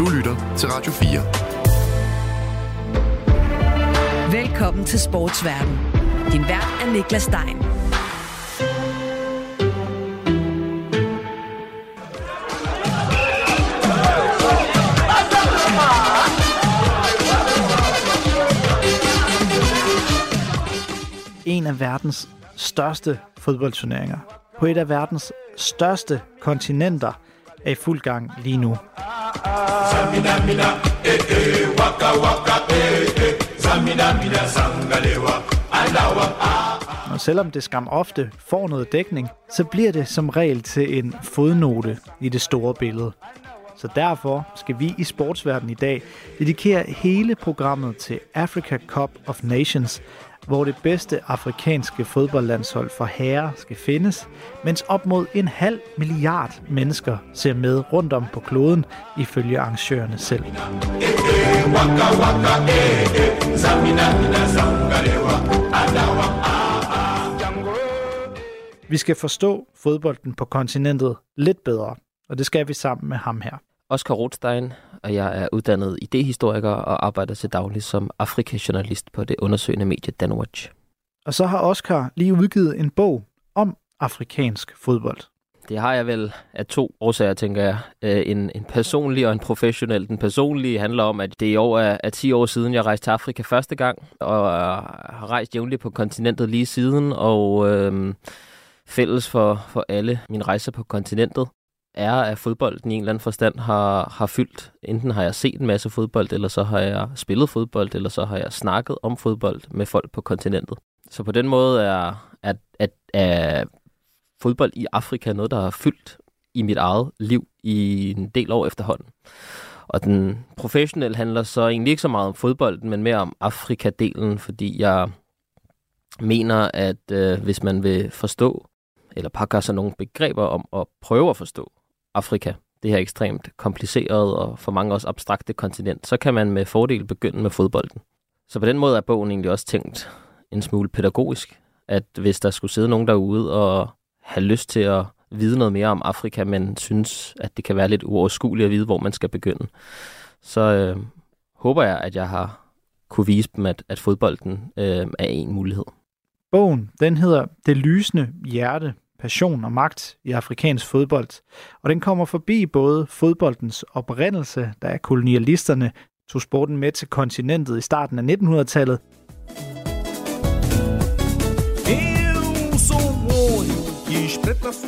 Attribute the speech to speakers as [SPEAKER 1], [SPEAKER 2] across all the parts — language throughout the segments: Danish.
[SPEAKER 1] Du lytter til Radio
[SPEAKER 2] 4. Velkommen til Sportsverden. Din vært er Niklas Stein.
[SPEAKER 3] En af verdens største fodboldturneringer på et af verdens største kontinenter er i fuld gang lige nu. Og selvom det skam ofte får noget dækning, så bliver det som regel til en fodnote i det store billede. Så derfor skal vi i sportsverdenen i dag dedikere hele programmet til Africa Cup of Nations, hvor det bedste afrikanske fodboldlandshold for herrer skal findes, mens op mod en halv milliard mennesker ser med rundt om på kloden, ifølge arrangørerne selv. Vi skal forstå fodbolden på kontinentet lidt bedre, og det skal vi sammen med ham her.
[SPEAKER 4] Oscar Rothstein, og jeg er uddannet idehistoriker og arbejder til daglig som Afrika-journalist på det undersøgende medie Danwatch.
[SPEAKER 3] Og så har Oscar lige udgivet en bog om afrikansk fodbold.
[SPEAKER 4] Det har jeg vel af to årsager, tænker jeg. Øh, en, en personlig og en professionel. Den personlige handler om, at det i år er, er 10 år siden, jeg rejste til Afrika første gang, og har rejst jævnligt på kontinentet lige siden, og øhm, fælles for, for alle mine rejser på kontinentet er, at fodbolden i en eller anden forstand har, har fyldt. Enten har jeg set en masse fodbold, eller så har jeg spillet fodbold, eller så har jeg snakket om fodbold med folk på kontinentet. Så på den måde er, at, at, at fodbold i Afrika noget, der har fyldt i mit eget liv i en del år efterhånden. Og den professionelle handler så egentlig ikke så meget om fodbolden, men mere om Afrika-delen, fordi jeg mener, at øh, hvis man vil forstå, eller pakke sig nogle begreber om at prøve at forstå Afrika, det her ekstremt komplicerede og for mange også abstrakte kontinent, så kan man med fordel begynde med fodbolden. Så på den måde er bogen egentlig også tænkt en smule pædagogisk, at hvis der skulle sidde nogen derude og have lyst til at vide noget mere om Afrika, men synes, at det kan være lidt uoverskueligt at vide, hvor man skal begynde, så øh, håber jeg, at jeg har kunne vise dem, at, at fodbolden øh, er en mulighed.
[SPEAKER 3] Bogen, den hedder Det lysende hjerte passion og magt i afrikansk fodbold, og den kommer forbi både fodboldens oprindelse, da kolonialisterne tog sporten med til kontinentet i starten af 1900-tallet,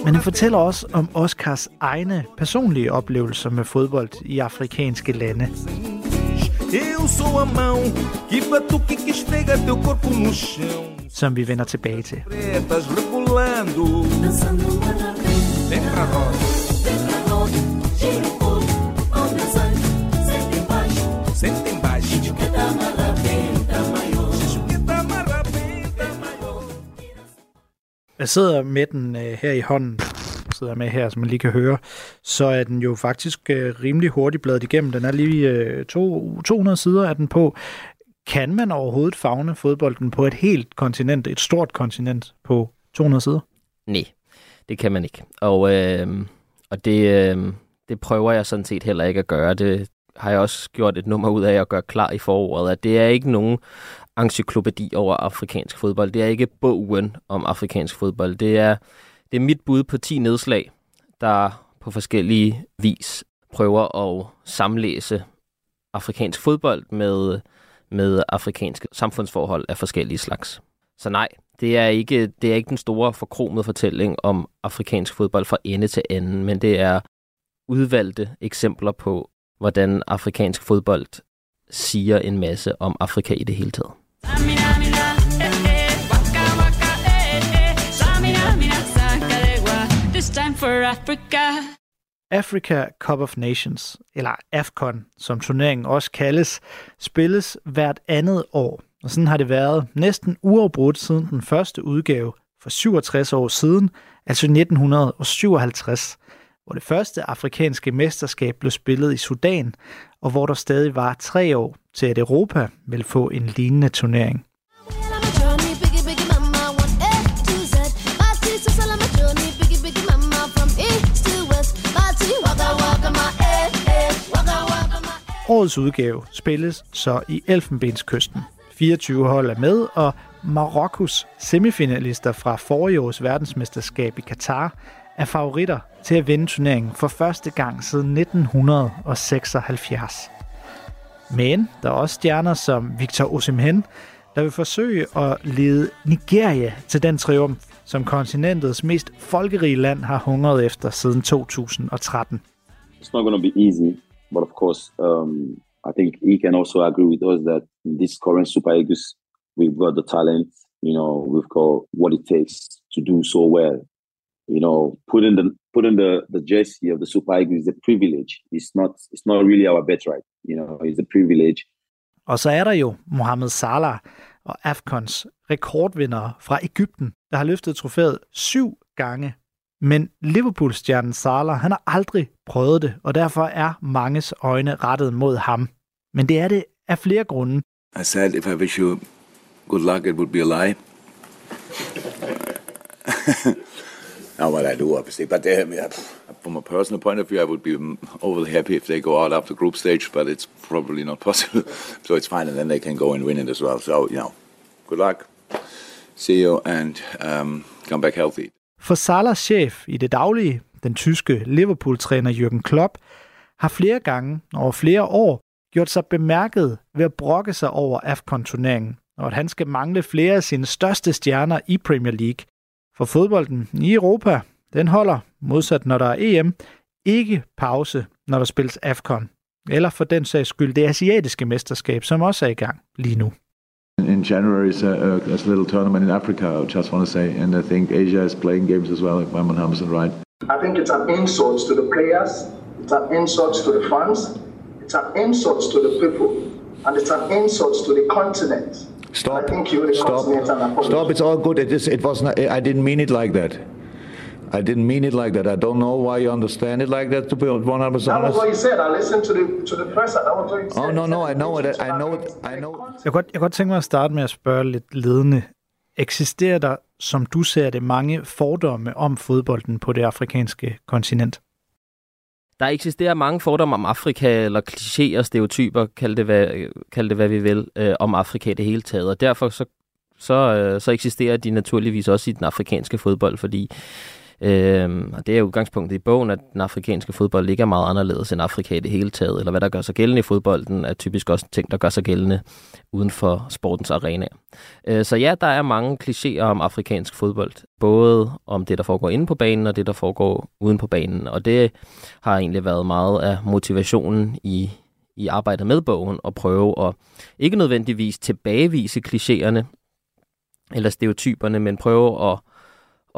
[SPEAKER 3] Men den fortæller også om Oscars egne personlige oplevelser med fodbold i afrikanske lande. Eu sou a mão que batuque que esfrega teu corpo no chão som vi vender tilbage til. Jeg sidder med den øh, her i hånden, sidder med her, som man lige kan høre, så er den jo faktisk øh, rimelig hurtigt bladet igennem. Den er lige øh, to, 200 sider af den på. Kan man overhovedet fagne fodbolden på et helt kontinent, et stort kontinent på 200 sider?
[SPEAKER 4] Nej, det kan man ikke. Og, øh, og det, øh, det prøver jeg sådan set heller ikke at gøre. Det har jeg også gjort et nummer ud af at gøre klar i foråret, at det er ikke nogen encyklopædi over afrikansk fodbold. Det er ikke bogen om afrikansk fodbold. Det er, det er mit bud på 10 nedslag, der på forskellige vis prøver at samlæse afrikansk fodbold med med afrikanske samfundsforhold af forskellige slags. Så nej, det er ikke, det er ikke den store forkromede fortælling om afrikansk fodbold fra ende til anden, men det er udvalgte eksempler på, hvordan afrikansk fodbold siger en masse om Afrika i det hele taget. This time for Africa.
[SPEAKER 3] Africa Cup of Nations, eller AFCON, som turneringen også kaldes, spilles hvert andet år. Og sådan har det været næsten uafbrudt siden den første udgave for 67 år siden, altså 1957, hvor det første afrikanske mesterskab blev spillet i Sudan, og hvor der stadig var tre år til, at Europa ville få en lignende turnering. Årets udgave spilles så i Elfenbenskysten. 24 hold er med, og Marokkos semifinalister fra forrige års verdensmesterskab i Katar er favoritter til at vinde turneringen for første gang siden 1976. Men der er også stjerner som Victor Osimhen, der vil forsøge at lede Nigeria til den triumf, som kontinentets mest folkerige land har hungret efter siden 2013.
[SPEAKER 1] It's not going to be easy, but of course, um, I think he can also agree with us that this current Super Eagles, we've got the talent, you know, we've got what it takes to do so well. You know, putting the putting the, the jersey of the Super Eagles is a privilege. It's not it's not really our birthright. You know, it's a privilege.
[SPEAKER 3] Og så er der jo Mohamed Salah og Afcons rekordvinder fra Ægypten, der har løftet trofæet syv gange. Men Liverpool-stjernen Salah, han har aldrig prøvet det, og derfor er manges øjne rettet mod ham. Men det er det af flere grunde.
[SPEAKER 5] I said, if I wish you good luck, it would be a lie. Now what I do, obviously, but øh, uh, yeah, from a personal point of view, I would be overly happy if they go out after group stage, but it's probably not possible. so it's fine, and then they can go and win it as well. So you know, good luck, see you, and um, come back healthy.
[SPEAKER 3] For Salahs chef i det daglige, den tyske Liverpool-træner Jürgen Klopp, har flere gange over flere år gjort sig bemærket ved at brokke sig over AFCON-turneringen, og at han skal mangle flere af sine største stjerner i Premier League. For fodbolden i Europa, den holder, modsat når der er EM, ikke pause, når der spilles AFCON. Eller for den sags skyld det asiatiske mesterskab, som også er i gang lige nu.
[SPEAKER 6] In January is a, a, a little tournament in Africa, I just want to say, and I think Asia is playing games as well, if I'm on Hamilton right.
[SPEAKER 7] I think it's an insult to the players, it's an insult to the fans, it's an insult to the people, and it's an insult to the continent.
[SPEAKER 6] Stop.
[SPEAKER 7] I think you the
[SPEAKER 6] Stop.
[SPEAKER 7] continent and.
[SPEAKER 6] Stop. It's all good. It is. It was. Not, I didn't mean it like that. I didn't mean it like that. I don't know why you understand it like that. To be 100
[SPEAKER 7] That was
[SPEAKER 6] honest.
[SPEAKER 7] what you said. I listened to the to the press. That was what you said.
[SPEAKER 6] Oh no, no. I know it. I know it. I know.
[SPEAKER 3] Jeg godt, jeg godt tænke mig at starte med at spørge lidt ledende. Eksisterer der, som du ser det, mange fordomme om fodbolden på det afrikanske kontinent?
[SPEAKER 4] Der eksisterer mange fordomme om Afrika, eller klichéer, stereotyper, kald det hvad, kald det, hvad vi vil, øh, om Afrika i det hele taget. Og derfor så, så, øh, så eksisterer de naturligvis også i den afrikanske fodbold, fordi øh, og det er udgangspunktet i bogen, at den afrikanske fodbold ligger meget anderledes end Afrika i det hele taget, eller hvad der gør sig gældende i fodbolden, er typisk også ting, der gør sig gældende uden for sportens arena. Øh, så ja, der er mange klichéer om afrikansk fodbold, både om det, der foregår inde på banen, og det, der foregår uden på banen. Og det har egentlig været meget af motivationen i, i arbejdet med bogen, at prøve at ikke nødvendigvis tilbagevise klichéerne eller stereotyperne, men prøve at,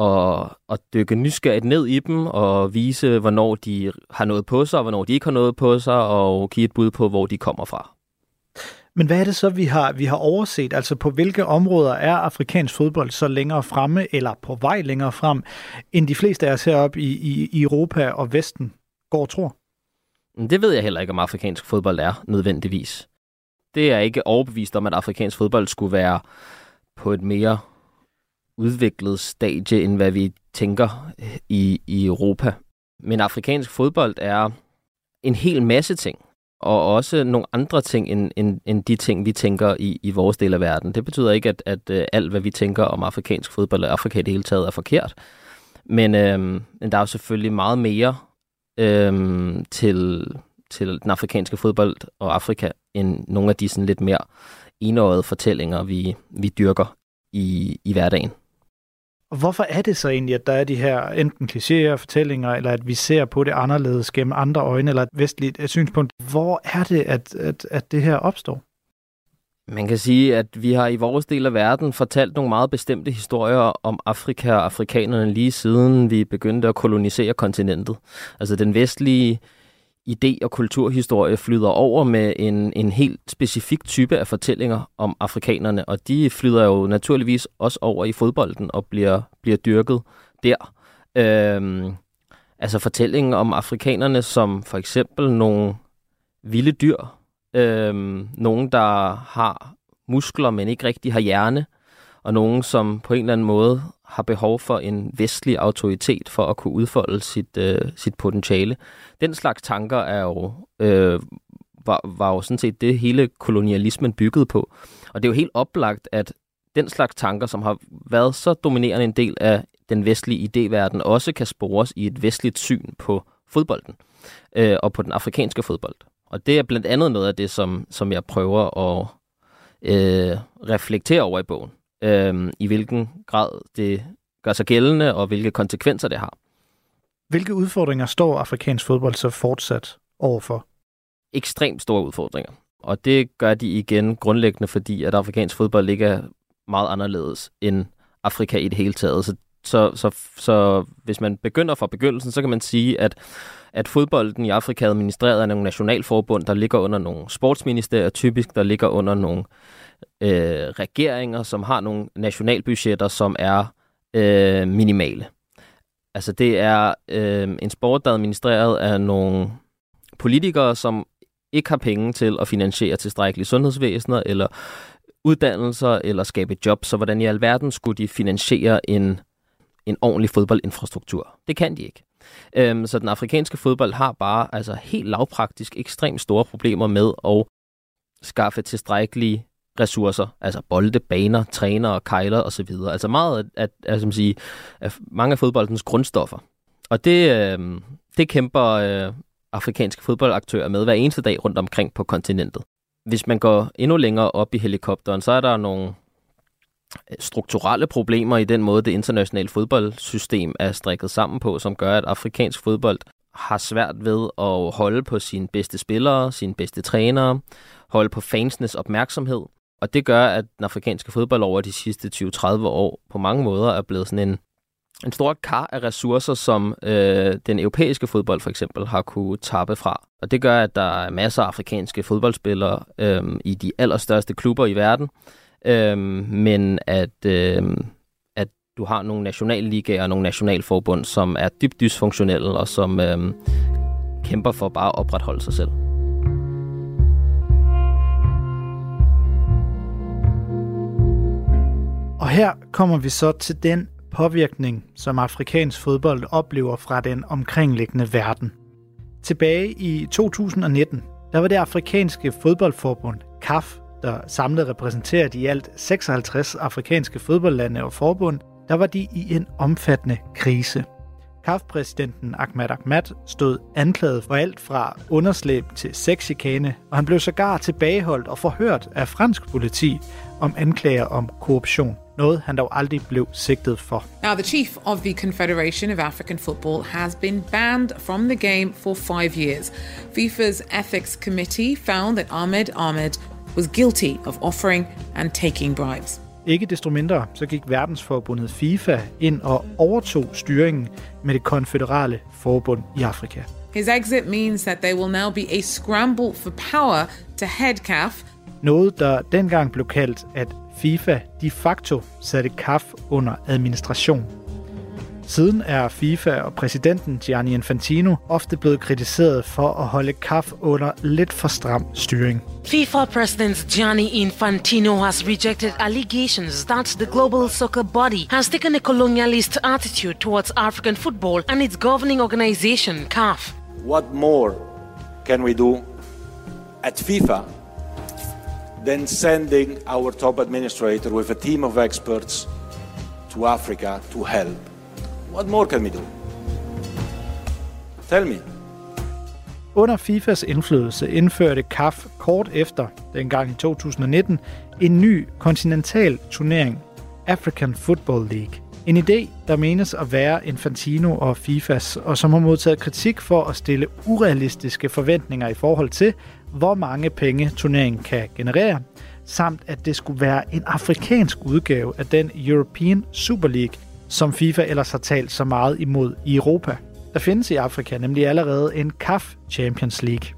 [SPEAKER 4] at, at dykke nysgerrigt ned i dem og vise, hvornår de har noget på sig, og hvornår de ikke har noget på sig, og give et bud på, hvor de kommer fra.
[SPEAKER 3] Men hvad er det så, vi har, vi har overset? Altså på hvilke områder er afrikansk fodbold så længere fremme, eller på vej længere frem, end de fleste af os heroppe i, i, i Europa og Vesten går og tror?
[SPEAKER 4] Det ved jeg heller ikke, om afrikansk fodbold er nødvendigvis. Det er ikke overbevist om, at afrikansk fodbold skulle være på et mere udviklet stadie, end hvad vi tænker i, i Europa. Men afrikansk fodbold er en hel masse ting, og også nogle andre ting, end, end, end de ting, vi tænker i, i vores del af verden. Det betyder ikke, at, at øh, alt, hvad vi tænker om afrikansk fodbold og Afrika i det hele taget, er forkert. Men, øhm, men der er jo selvfølgelig meget mere øhm, til, til den afrikanske fodbold og Afrika, end nogle af de sådan lidt mere enøjede fortællinger, vi, vi dyrker i, i hverdagen.
[SPEAKER 3] Hvorfor er det så egentlig, at der er de her enten klichéer, fortællinger, eller at vi ser på det anderledes gennem andre øjne, eller et vestligt et synspunkt? Hvor er det, at, at, at det her opstår?
[SPEAKER 4] Man kan sige, at vi har i vores del af verden fortalt nogle meget bestemte historier om Afrika og afrikanerne lige siden vi begyndte at kolonisere kontinentet. Altså den vestlige idé- og kulturhistorie flyder over med en, en helt specifik type af fortællinger om afrikanerne, og de flyder jo naturligvis også over i fodbolden og bliver, bliver dyrket der. Øhm, altså fortællingen om afrikanerne som for eksempel nogle vilde dyr, øhm, nogen der har muskler, men ikke rigtig har hjerne, og nogen som på en eller anden måde har behov for en vestlig autoritet for at kunne udfolde sit, øh, sit potentiale. Den slags tanker er jo øh, var, var jo sådan set det hele kolonialismen byggede på. Og det er jo helt oplagt, at den slags tanker, som har været så dominerende en del af den vestlige idéverden, også kan spores i et vestligt syn på fodbolden øh, og på den afrikanske fodbold. Og det er blandt andet noget af det, som, som jeg prøver at øh, reflektere over i bogen. Øh, I hvilken grad det gør sig gældende, og hvilke konsekvenser det har.
[SPEAKER 3] Hvilke udfordringer står afrikansk fodbold så fortsat overfor?
[SPEAKER 4] Ekstremt store udfordringer. Og det gør de igen grundlæggende, fordi at afrikansk fodbold ikke er meget anderledes end Afrika i det hele taget. Så, så, så, så hvis man begynder fra begyndelsen, så kan man sige, at, at fodbolden i Afrika er administreret af nogle nationalforbund, der ligger under nogle sportsministerier, typisk der ligger under nogle øh, regeringer, som har nogle nationalbudgetter, som er øh, minimale. Altså det er øh, en sport, der er administreret af nogle politikere, som ikke har penge til at finansiere tilstrækkelige sundhedsvæsener eller uddannelser eller skabe job. Så hvordan i alverden skulle de finansiere en, en ordentlig fodboldinfrastruktur? Det kan de ikke. Øhm, så den afrikanske fodbold har bare altså helt lavpraktisk ekstremt store problemer med at skaffe tilstrækkelige ressourcer, altså bolde, baner, trænere, kejler osv. Altså meget af, af, som sige, af mange af fodboldens grundstoffer. Og det, øh, det kæmper øh, afrikanske fodboldaktører med hver eneste dag rundt omkring på kontinentet. Hvis man går endnu længere op i helikopteren, så er der nogle øh, strukturelle problemer i den måde, det internationale fodboldsystem er strikket sammen på, som gør, at afrikansk fodbold har svært ved at holde på sine bedste spillere, sine bedste trænere, holde på fansenes opmærksomhed. Og det gør, at den afrikanske fodbold over de sidste 20-30 år på mange måder er blevet sådan en, en stor kar af ressourcer, som øh, den europæiske fodbold for eksempel har kunne tappe fra. Og det gør, at der er masser af afrikanske fodboldspillere øh, i de allerstørste klubber i verden, øh, men at, øh, at du har nogle nationalligaer og nogle nationalforbund, som er dybt dysfunktionelle og som øh, kæmper for bare at opretholde sig selv.
[SPEAKER 3] Her kommer vi så til den påvirkning, som afrikansk fodbold oplever fra den omkringliggende verden. Tilbage i 2019, der var det afrikanske fodboldforbund, CAF, der samlet repræsenteret i alt 56 afrikanske fodboldlande og forbund, der var de i en omfattende krise. CAF-præsidenten Ahmad Ahmad stod anklaget for alt fra underslæb til sexchikane, og han blev sågar tilbageholdt og forhørt af fransk politi om anklager om korruption noget han dog aldrig blev sigtet for.
[SPEAKER 8] Now, the chief of the Confederation of African Football has been banned from the game for five years. FIFA's ethics committee found that Ahmed Ahmed was guilty of offering and taking bribes.
[SPEAKER 3] Ikke desto mindre så gik verdensforbundet FIFA ind og overtog styringen med det konfederale forbund i Afrika.
[SPEAKER 8] His exit means that there will now be a scramble for power to head CAF.
[SPEAKER 3] Noget, der dengang blev kaldt at FIFA de facto satte CAF under administration. Siden er FIFA og præsidenten Gianni Infantino ofte blevet kritiseret for at holde CAF under lidt for stram styring.
[SPEAKER 9] FIFA President Gianni Infantino has rejected allegations that the global soccer body has taken a colonialist attitude towards African football and its governing organization, CAF.
[SPEAKER 10] What more can we do at FIFA than sending our top administrator with a team of experts to Africa to help. What more can we do? Tell me.
[SPEAKER 3] Under FIFAs indflydelse indførte CAF kort efter, dengang i 2019, en ny kontinental turnering, African Football League. En idé, der menes at være Infantino og FIFAs, og som har modtaget kritik for at stille urealistiske forventninger i forhold til, hvor mange penge turneringen kan generere, samt at det skulle være en afrikansk udgave af den European Super League, som FIFA ellers har talt så meget imod i Europa. Der findes i Afrika nemlig allerede en CAF Champions League.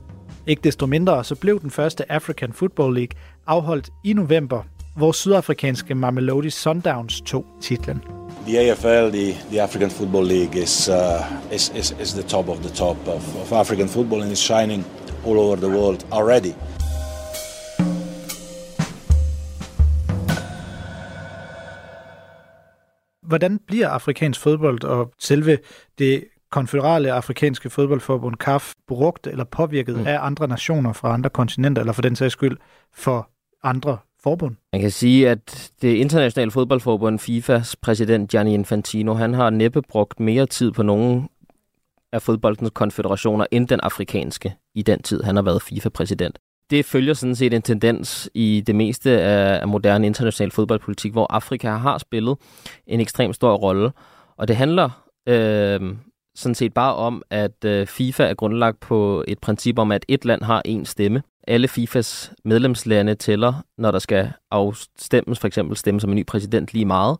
[SPEAKER 3] Ikke desto mindre så blev den første African Football League afholdt i november, hvor sydafrikanske Mamelodi Sundowns tog titlen.
[SPEAKER 10] The AFL, the, the African Football League, is, uh, is, is, is the top of the top of, of African football and is shining all over the world already.
[SPEAKER 3] Hvordan bliver afrikansk fodbold og selve det konføderale afrikanske fodboldforbund, CAF, brugt eller påvirket mm. af andre nationer fra andre kontinenter, eller for den sags skyld for andre forbund?
[SPEAKER 4] Man kan sige, at det internationale fodboldforbund, FIFAs præsident Gianni Infantino, han har næppe brugt mere tid på nogen af fodboldens konfederationer end den afrikanske i den tid, han har været FIFA-præsident. Det følger sådan set en tendens i det meste af moderne international fodboldpolitik, hvor Afrika har spillet en ekstremt stor rolle. Og det handler øh, sådan set bare om, at øh, FIFA er grundlagt på et princip om, at et land har én stemme. Alle FIFAs medlemslande tæller, når der skal afstemmes, for eksempel stemme som en ny præsident lige meget.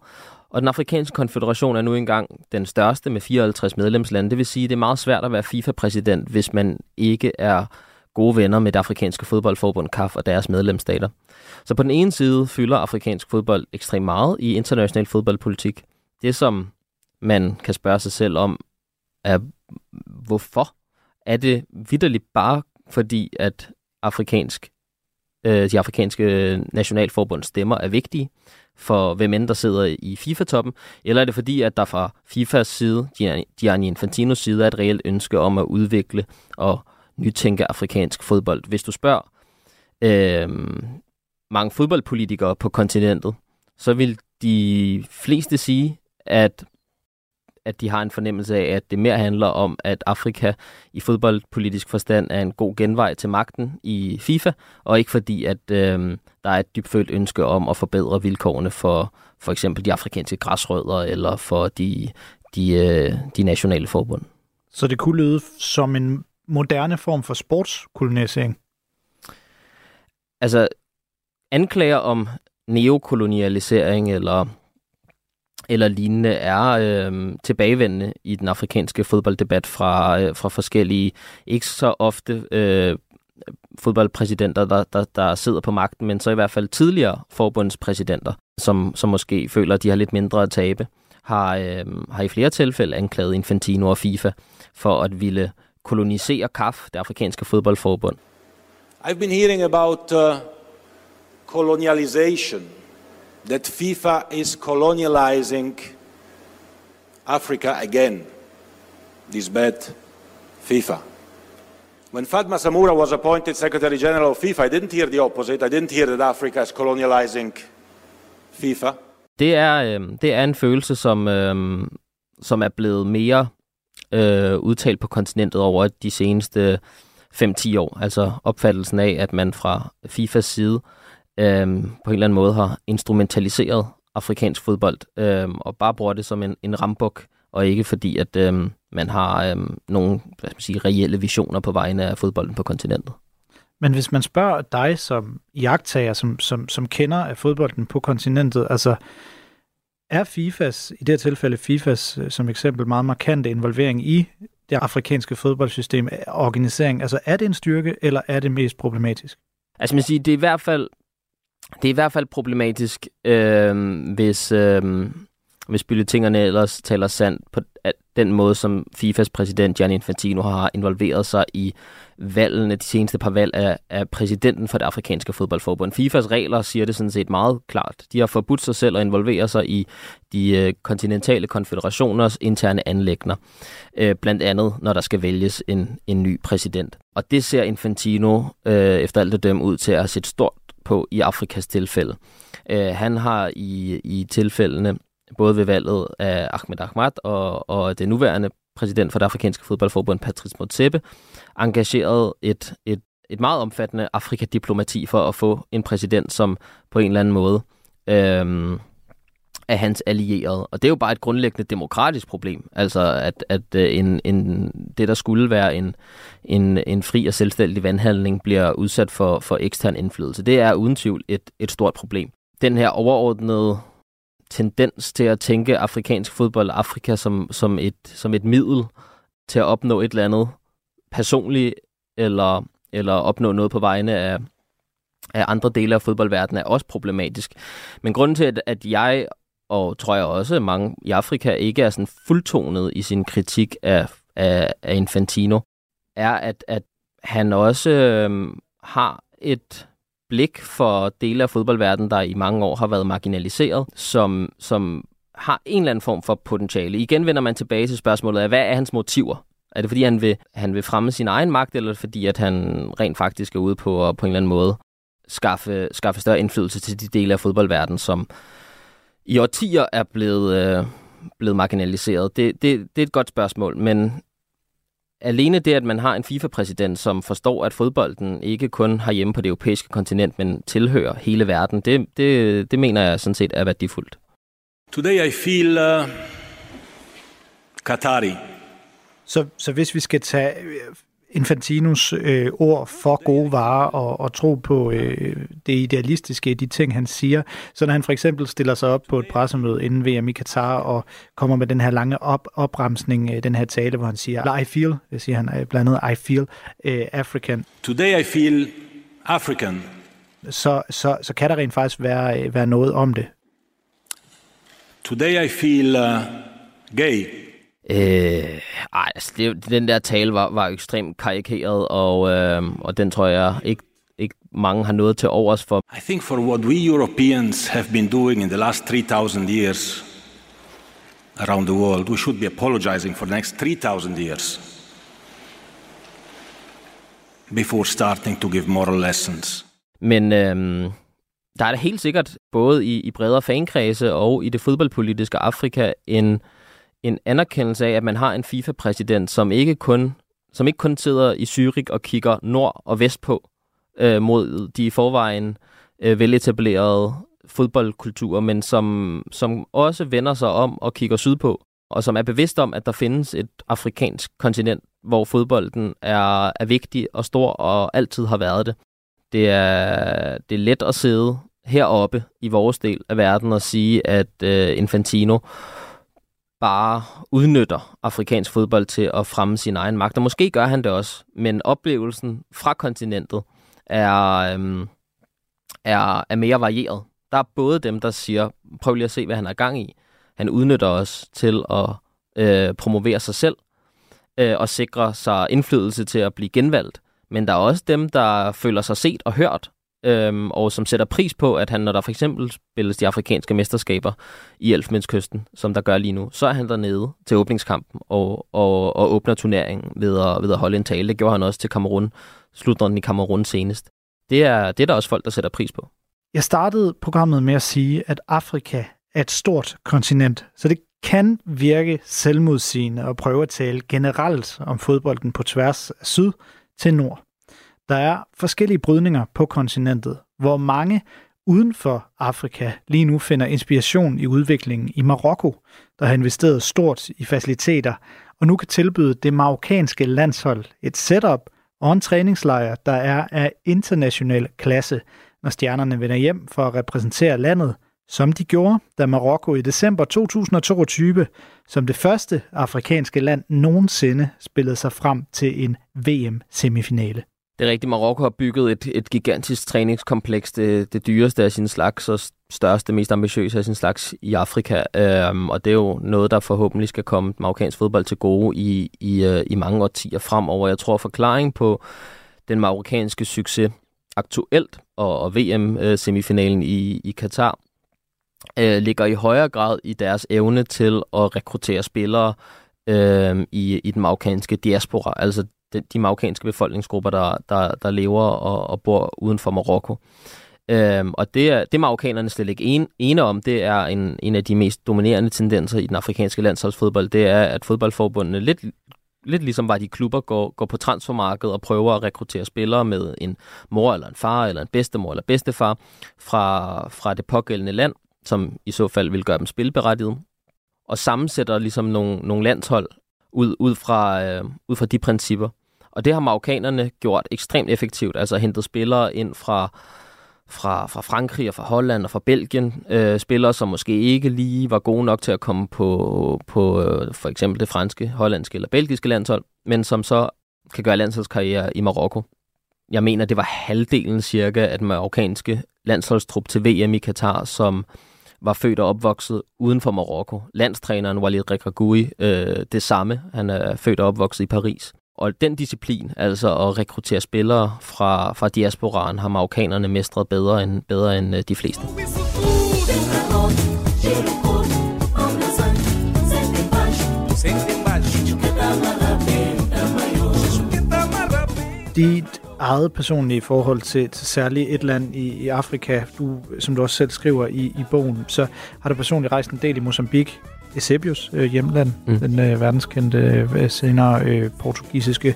[SPEAKER 4] Og den afrikanske konfederation er nu engang den største med 54 medlemslande. Det vil sige, at det er meget svært at være FIFA-præsident, hvis man ikke er gode venner med det afrikanske fodboldforbund CAF og deres medlemsstater. Så på den ene side fylder afrikansk fodbold ekstremt meget i international fodboldpolitik. Det, som man kan spørge sig selv om, er hvorfor? Er det vidderligt bare fordi, at afrikansk, øh, de afrikanske nationalforbunds stemmer er vigtige for hvem end der sidder i FIFA-toppen, eller er det fordi, at der fra FIFAs side, Gianni Infantinos side, er et reelt ønske om at udvikle og nytænke afrikansk fodbold? Hvis du spørger øh, mange fodboldpolitikere på kontinentet, så vil de fleste sige, at at de har en fornemmelse af, at det mere handler om, at Afrika i fodboldpolitisk forstand er en god genvej til magten i FIFA, og ikke fordi, at øh, der er et dybfølt ønske om at forbedre vilkårene for for eksempel de afrikanske græsrødder eller for de, de, øh, de nationale forbund.
[SPEAKER 3] Så det kunne lyde som en moderne form for sportskolonisering?
[SPEAKER 4] Altså, anklager om neokolonialisering eller eller lignende er øh, tilbagevendende i den afrikanske fodbolddebat fra, øh, fra forskellige, ikke så ofte øh, fodboldpræsidenter, der, der, der sidder på magten, men så i hvert fald tidligere forbundspræsidenter, som, som måske føler, at de har lidt mindre at tabe, har, øh, har i flere tilfælde anklaget Infantino og FIFA for at ville kolonisere CAF, det afrikanske fodboldforbund.
[SPEAKER 10] I've been hearing about uh, colonialization that FIFA is colonializing Africa again. This bad FIFA. When Fatma Samura was appointed Secretary General of FIFA, I didn't hear the opposite. I didn't hear that Africa is colonializing FIFA.
[SPEAKER 4] Det er, øh, det er en følelse, som, øh, som er blevet mere øh, udtalt på kontinentet over de seneste 5-10 år. Altså opfattelsen af, at man fra FIFAs side øh, på en eller anden måde har instrumentaliseret afrikansk fodbold, øh, og bare bruger det som en, en rambuk, og ikke fordi, at øh, man har øh, nogle hvad skal man sige, reelle visioner på vegne af fodbolden på kontinentet.
[SPEAKER 3] Men hvis man spørger dig som jagttager, som, som, som kender af fodbolden på kontinentet, altså er FIFAs, i det her tilfælde FIFAs øh, som eksempel, meget markante involvering i det afrikanske fodboldsystem, øh, organisering, altså er det en styrke, eller er det mest problematisk?
[SPEAKER 4] Altså man siger, det er i hvert fald det er i hvert fald problematisk, øh, hvis, øh, hvis bylletingerne ellers taler sandt på at den måde, som FIFAs præsident Gianni Infantino har involveret sig i valgene, de seneste par valg af, af præsidenten for det afrikanske fodboldforbund. FIFAs regler siger det sådan set meget klart. De har forbudt sig selv at involvere sig i de øh, kontinentale konfederationers interne anlægner, øh, blandt andet når der skal vælges en, en ny præsident. Og det ser Infantino øh, efter alt det dømme ud til at have set stort på i Afrikas tilfælde. Øh, han har i, i tilfældene, både ved valget af Ahmed Ahmad og, og det nuværende præsident for det afrikanske fodboldforbund, Patrice Motsepe, engageret et, et, et meget omfattende Afrikadiplomati for at få en præsident, som på en eller anden måde øh, af hans allierede. Og det er jo bare et grundlæggende demokratisk problem. Altså, at, at øh, en, en, det, der skulle være en, en, en fri og selvstændig vandhandling, bliver udsat for, for ekstern indflydelse. Det er uden tvivl et, et stort problem. Den her overordnede tendens til at tænke afrikansk fodbold Afrika som, som, et, som et middel til at opnå et eller andet personligt, eller, eller opnå noget på vegne af, af andre dele af fodboldverdenen, er også problematisk. Men grunden til, at, at jeg og tror jeg også, mange i Afrika ikke er sådan fuldtonet i sin kritik af, af, af Infantino, er, at, at han også øh, har et blik for dele af fodboldverdenen, der i mange år har været marginaliseret, som, som har en eller anden form for potentiale. Igen vender man tilbage til spørgsmålet af, hvad er hans motiver? Er det fordi, han vil, han vil fremme sin egen magt, eller fordi, at han rent faktisk er ude på at på en eller anden måde skaffe, skaffe større indflydelse til de dele af fodboldverdenen, som i årtier er blevet, øh, blevet marginaliseret? Det, det, det er et godt spørgsmål, men alene det, at man har en FIFA-præsident, som forstår, at fodbolden ikke kun har hjemme på det europæiske kontinent, men tilhører hele verden, det, det, det mener jeg sådan set er værdifuldt.
[SPEAKER 10] Today I feel uh, Qatari.
[SPEAKER 3] Så, så hvis vi skal tage Infantinos øh, ord for gode varer og, og tro på øh, det idealistiske, de ting, han siger. Så når han for eksempel stiller sig op på et pressemøde inden VM i Katar og kommer med den her lange op, opremsning, øh, den her tale, hvor han siger, I feel, det siger han øh, blandt andet, I feel øh, African.
[SPEAKER 10] Today I feel African.
[SPEAKER 3] Så, så, så kan der rent faktisk være, øh, være noget om det.
[SPEAKER 10] Today I feel uh, gay.
[SPEAKER 4] Øh, ej, altså, det, den der tale var, var ekstremt karikeret, og, øh, og den tror jeg ikke, ikke mange har noget til overs for.
[SPEAKER 10] I think for what we Europeans have been doing in the last 3,000 years around the world, we should be apologizing for the next 3,000 years before starting to give moral lessons.
[SPEAKER 4] Men øh, der er da helt sikkert, både i, i bredere fankredse og i det fodboldpolitiske Afrika, en en anerkendelse af, at man har en FIFA-præsident, som ikke kun som ikke kun sidder i Zürich og kigger nord og vest på øh, mod de i forvejen øh, veletablerede fodboldkulturer, men som, som også vender sig om og kigger sydpå, og som er bevidst om, at der findes et afrikansk kontinent, hvor fodbolden er, er vigtig og stor og altid har været det. Det er, det er let at sidde heroppe i vores del af verden og sige, at øh, Infantino bare udnytter afrikansk fodbold til at fremme sin egen magt. Og måske gør han det også, men oplevelsen fra kontinentet er, øhm, er, er mere varieret. Der er både dem, der siger, prøv lige at se, hvad han er gang i. Han udnytter os til at øh, promovere sig selv øh, og sikre sig indflydelse til at blive genvalgt. Men der er også dem, der føler sig set og hørt øhm, og som sætter pris på, at han, når der for eksempel spilles de afrikanske mesterskaber i Elfenbenskysten, som der gør lige nu, så er han dernede til åbningskampen og, og, og åbner turneringen ved at, ved at holde en tale. Det gjorde han også til Kamerun, slutrunden i Kamerun senest. Det er, det er der også folk, der sætter pris på.
[SPEAKER 3] Jeg startede programmet med at sige, at Afrika er et stort kontinent, så det kan virke selvmodsigende at prøve at tale generelt om fodbolden på tværs af syd til nord. Der er forskellige brydninger på kontinentet, hvor mange uden for Afrika lige nu finder inspiration i udviklingen i Marokko, der har investeret stort i faciliteter, og nu kan tilbyde det marokkanske landshold et setup og en træningslejr, der er af international klasse, når stjernerne vender hjem for at repræsentere landet, som de gjorde, da Marokko i december 2022 som det første afrikanske land nogensinde spillede sig frem til en VM-semifinale.
[SPEAKER 4] Det er rigtigt. Marokko har bygget et, et gigantisk træningskompleks, det, det dyreste af sin slags og største, mest ambitiøse af sin slags i Afrika. Øhm, og det er jo noget, der forhåbentlig skal komme marokkansk fodbold til gode i, i, øh, i mange årtier fremover. Jeg tror, forklaring på den marokkanske succes aktuelt og, og VM-semifinalen øh, i, i Katar øh, ligger i højere grad i deres evne til at rekruttere spillere øh, i, i den marokkanske diaspora, altså de, de marokkanske befolkningsgrupper, der, der, der lever og, og bor uden for Marokko. Øhm, og det er det marokkanerne slet ikke en, ene om, det er en, en af de mest dominerende tendenser i den afrikanske landsholdsfodbold, det er, at fodboldforbundene lidt, lidt ligesom var de klubber går, går på transfermarkedet og prøver at rekruttere spillere med en mor eller en far eller en bedstemor eller bedstefar fra, fra det pågældende land, som i så fald vil gøre dem spilberettiget, og sammensætter ligesom nogle, nogle landshold ud, ud, fra, øh, ud fra de principper. Og det har marokkanerne gjort ekstremt effektivt, altså hentet spillere ind fra, fra, fra Frankrig og fra Holland og fra Belgien. Øh, spillere, som måske ikke lige var gode nok til at komme på, på øh, for eksempel det franske, hollandske eller belgiske landshold, men som så kan gøre landsholdskarriere i Marokko. Jeg mener, det var halvdelen cirka af den marokkanske landsholdstrup til VM i Katar, som var født og opvokset uden for Marokko. Landstræneren Walid Regragui øh, det samme. Han er født og opvokset i Paris. Og den disciplin, altså at rekruttere spillere fra, fra diasporaen, har marokkanerne mestret bedre end, bedre end øh, de fleste. Sente eget personlige forhold til, til særligt et land i, i Afrika, du, som du også selv skriver i, i bogen, så har du personligt rejst en del i Mozambique, Eusebius øh, hjemland, mm. den øh, verdenskendte, øh, senere øh, portugisiske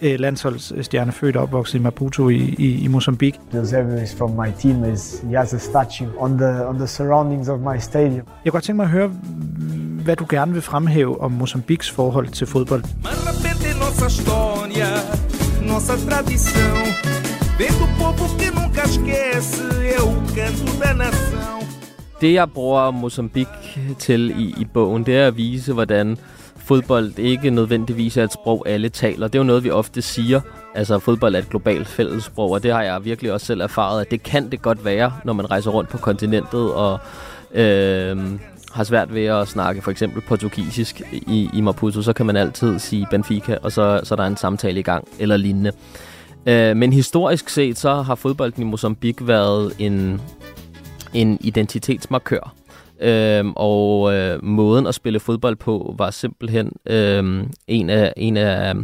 [SPEAKER 4] øh, landsholdsstjerne født og opvokset i Maputo i, i, i Mozambique.
[SPEAKER 11] Eusebius from my team is he has a statue on the on the surroundings of my stadium. Jeg
[SPEAKER 4] kunne godt tænke mig at høre, hvad du gerne vil fremhæve om Mozambiques forhold til fodbold nossa tradição. Vem do povo que nunca esquece, é o canto da nação. Det, jeg bruger Mozambique til i, i bogen, det er at vise, hvordan fodbold ikke nødvendigvis er et sprog, alle taler. Det er jo noget, vi ofte siger. Altså, fodbold er et globalt fællessprog, og det har jeg virkelig også selv erfaret, at det kan det godt være, når man rejser rundt på kontinentet og øh, har svært ved at snakke for eksempel portugisisk i, i Maputo, så kan man altid sige Benfica, og så, så er der en samtale i gang, eller lignende. Øh, men historisk set, så har fodbolden i Mozambique været en, en identitetsmarkør. Øhm, og øh, måden at spille fodbold på var simpelthen øhm, en af, en af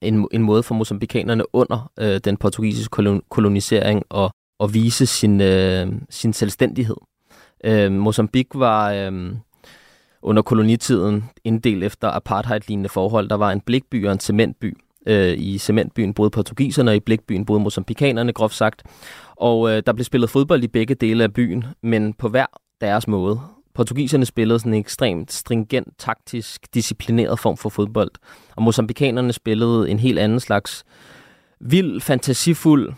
[SPEAKER 4] en, en måde for mozambikanerne under øh, den portugisiske kolon, kolonisering at, at vise sin, øh, sin selvstændighed. Øh, Mozambique var øh, under kolonitiden inddelt efter apartheid-lignende forhold. Der var en blikby og en cementby. Øh, I cementbyen boede portugiserne, og i blikbyen boede mozambikanerne, groft sagt. Og øh, der blev spillet fodbold i begge dele af byen, men på hver deres måde. Portugiserne spillede sådan en ekstremt stringent, taktisk, disciplineret form for fodbold. Og mozambikanerne spillede en helt anden slags vild, fantasifuld,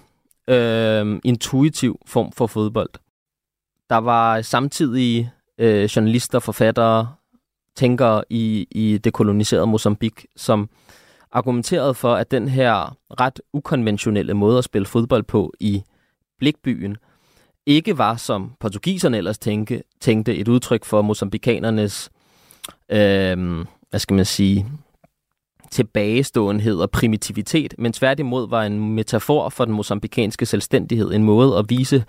[SPEAKER 4] øh, intuitiv form for fodbold. Der var samtidig øh, journalister, forfattere, tænkere i, i det koloniserede Mozambique, som argumenterede for, at den her ret ukonventionelle måde at spille fodbold på i Blikbyen ikke var, som portugiserne ellers tænke, tænkte, et udtryk for mozambikanernes, øh, hvad skal man sige, tilbageståenhed og primitivitet, men tværtimod var en metafor for den mosambikanske selvstændighed, en måde at vise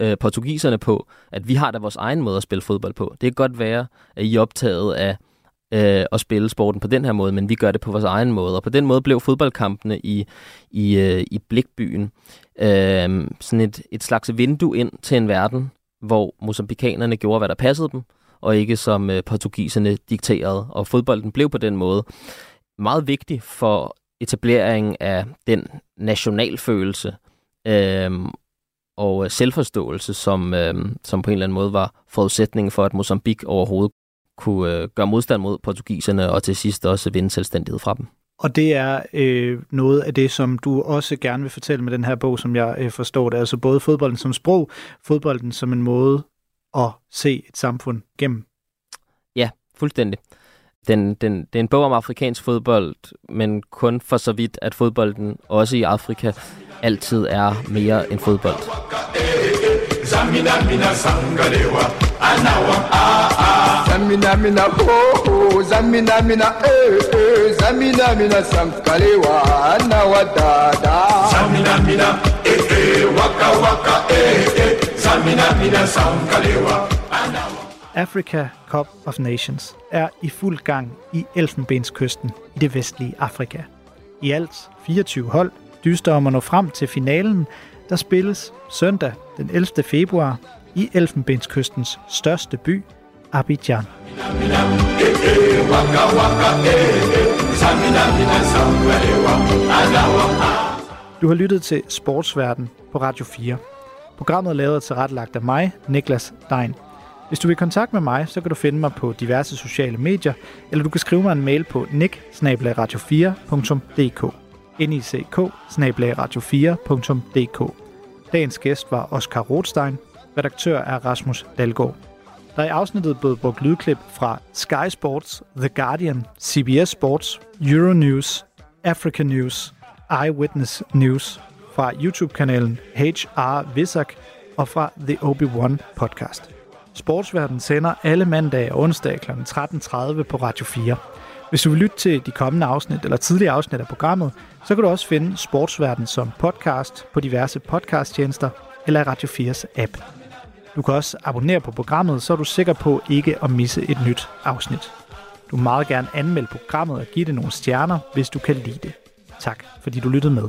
[SPEAKER 4] øh, portugiserne på, at vi har da vores egen måde at spille fodbold på. Det kan godt være, at I er optaget af øh, at spille sporten på den her måde, men vi gør det på vores egen måde. Og på den måde blev fodboldkampene i, i, øh, i Blikbyen øh, sådan et, et slags vindue ind til en verden, hvor mosambikanerne gjorde, hvad der passede dem, og ikke som øh, portugiserne dikterede. Og fodbolden blev på den måde meget vigtig for etableringen af den nationalfølelse øh, og selvforståelse, som, øh, som på en eller anden måde var forudsætningen for, at Mozambique overhovedet kunne øh, gøre modstand mod portugiserne og til sidst også vinde selvstændighed fra dem. Og det er øh, noget af det, som du også gerne vil fortælle med den her bog, som jeg øh, forstår det. Altså både fodbolden som sprog, fodbolden som en måde at se et samfund gennem.
[SPEAKER 3] Ja, fuldstændig. Den, den, det er en bog om afrikansk fodbold, men kun for så vidt, at fodbolden også i Afrika altid er mere end fodbold. Zamina mina sankalewa. Africa Cup of Nations er i fuld gang i Elfenbenskysten i det vestlige Afrika. I alt 24 hold dyster om at nå frem til finalen, der spilles søndag den 11. februar i Elfenbenskystens største by, Abidjan. Du har lyttet til Sportsverden på Radio 4. Programmet er lavet og tilrettelagt af mig, Niklas Dein. Hvis du vil kontakt med mig, så kan du finde mig på diverse sociale medier, eller du kan skrive mig en mail på nick 4dk nick 4dk Dagens gæst var Oscar Rothstein, redaktør er Rasmus Dalgaard. Der er i afsnittet blevet brugt lydklip fra Sky Sports, The Guardian, CBS Sports, Euronews, Africa News, Eyewitness News, fra YouTube-kanalen HR Visak og fra The Obi-Wan podcast. Sportsverden sender alle mandage og onsdag kl. 13.30 på Radio 4. Hvis du vil lytte til de kommende afsnit eller tidligere afsnit af programmet, så kan du også finde Sportsverden som podcast på diverse podcasttjenester eller i Radio 4's app. Du kan også abonnere på programmet, så er du sikker på ikke at misse et nyt afsnit. Du må meget gerne anmelde programmet og give det nogle stjerner, hvis du kan lide det. Tak, fordi du lyttede med.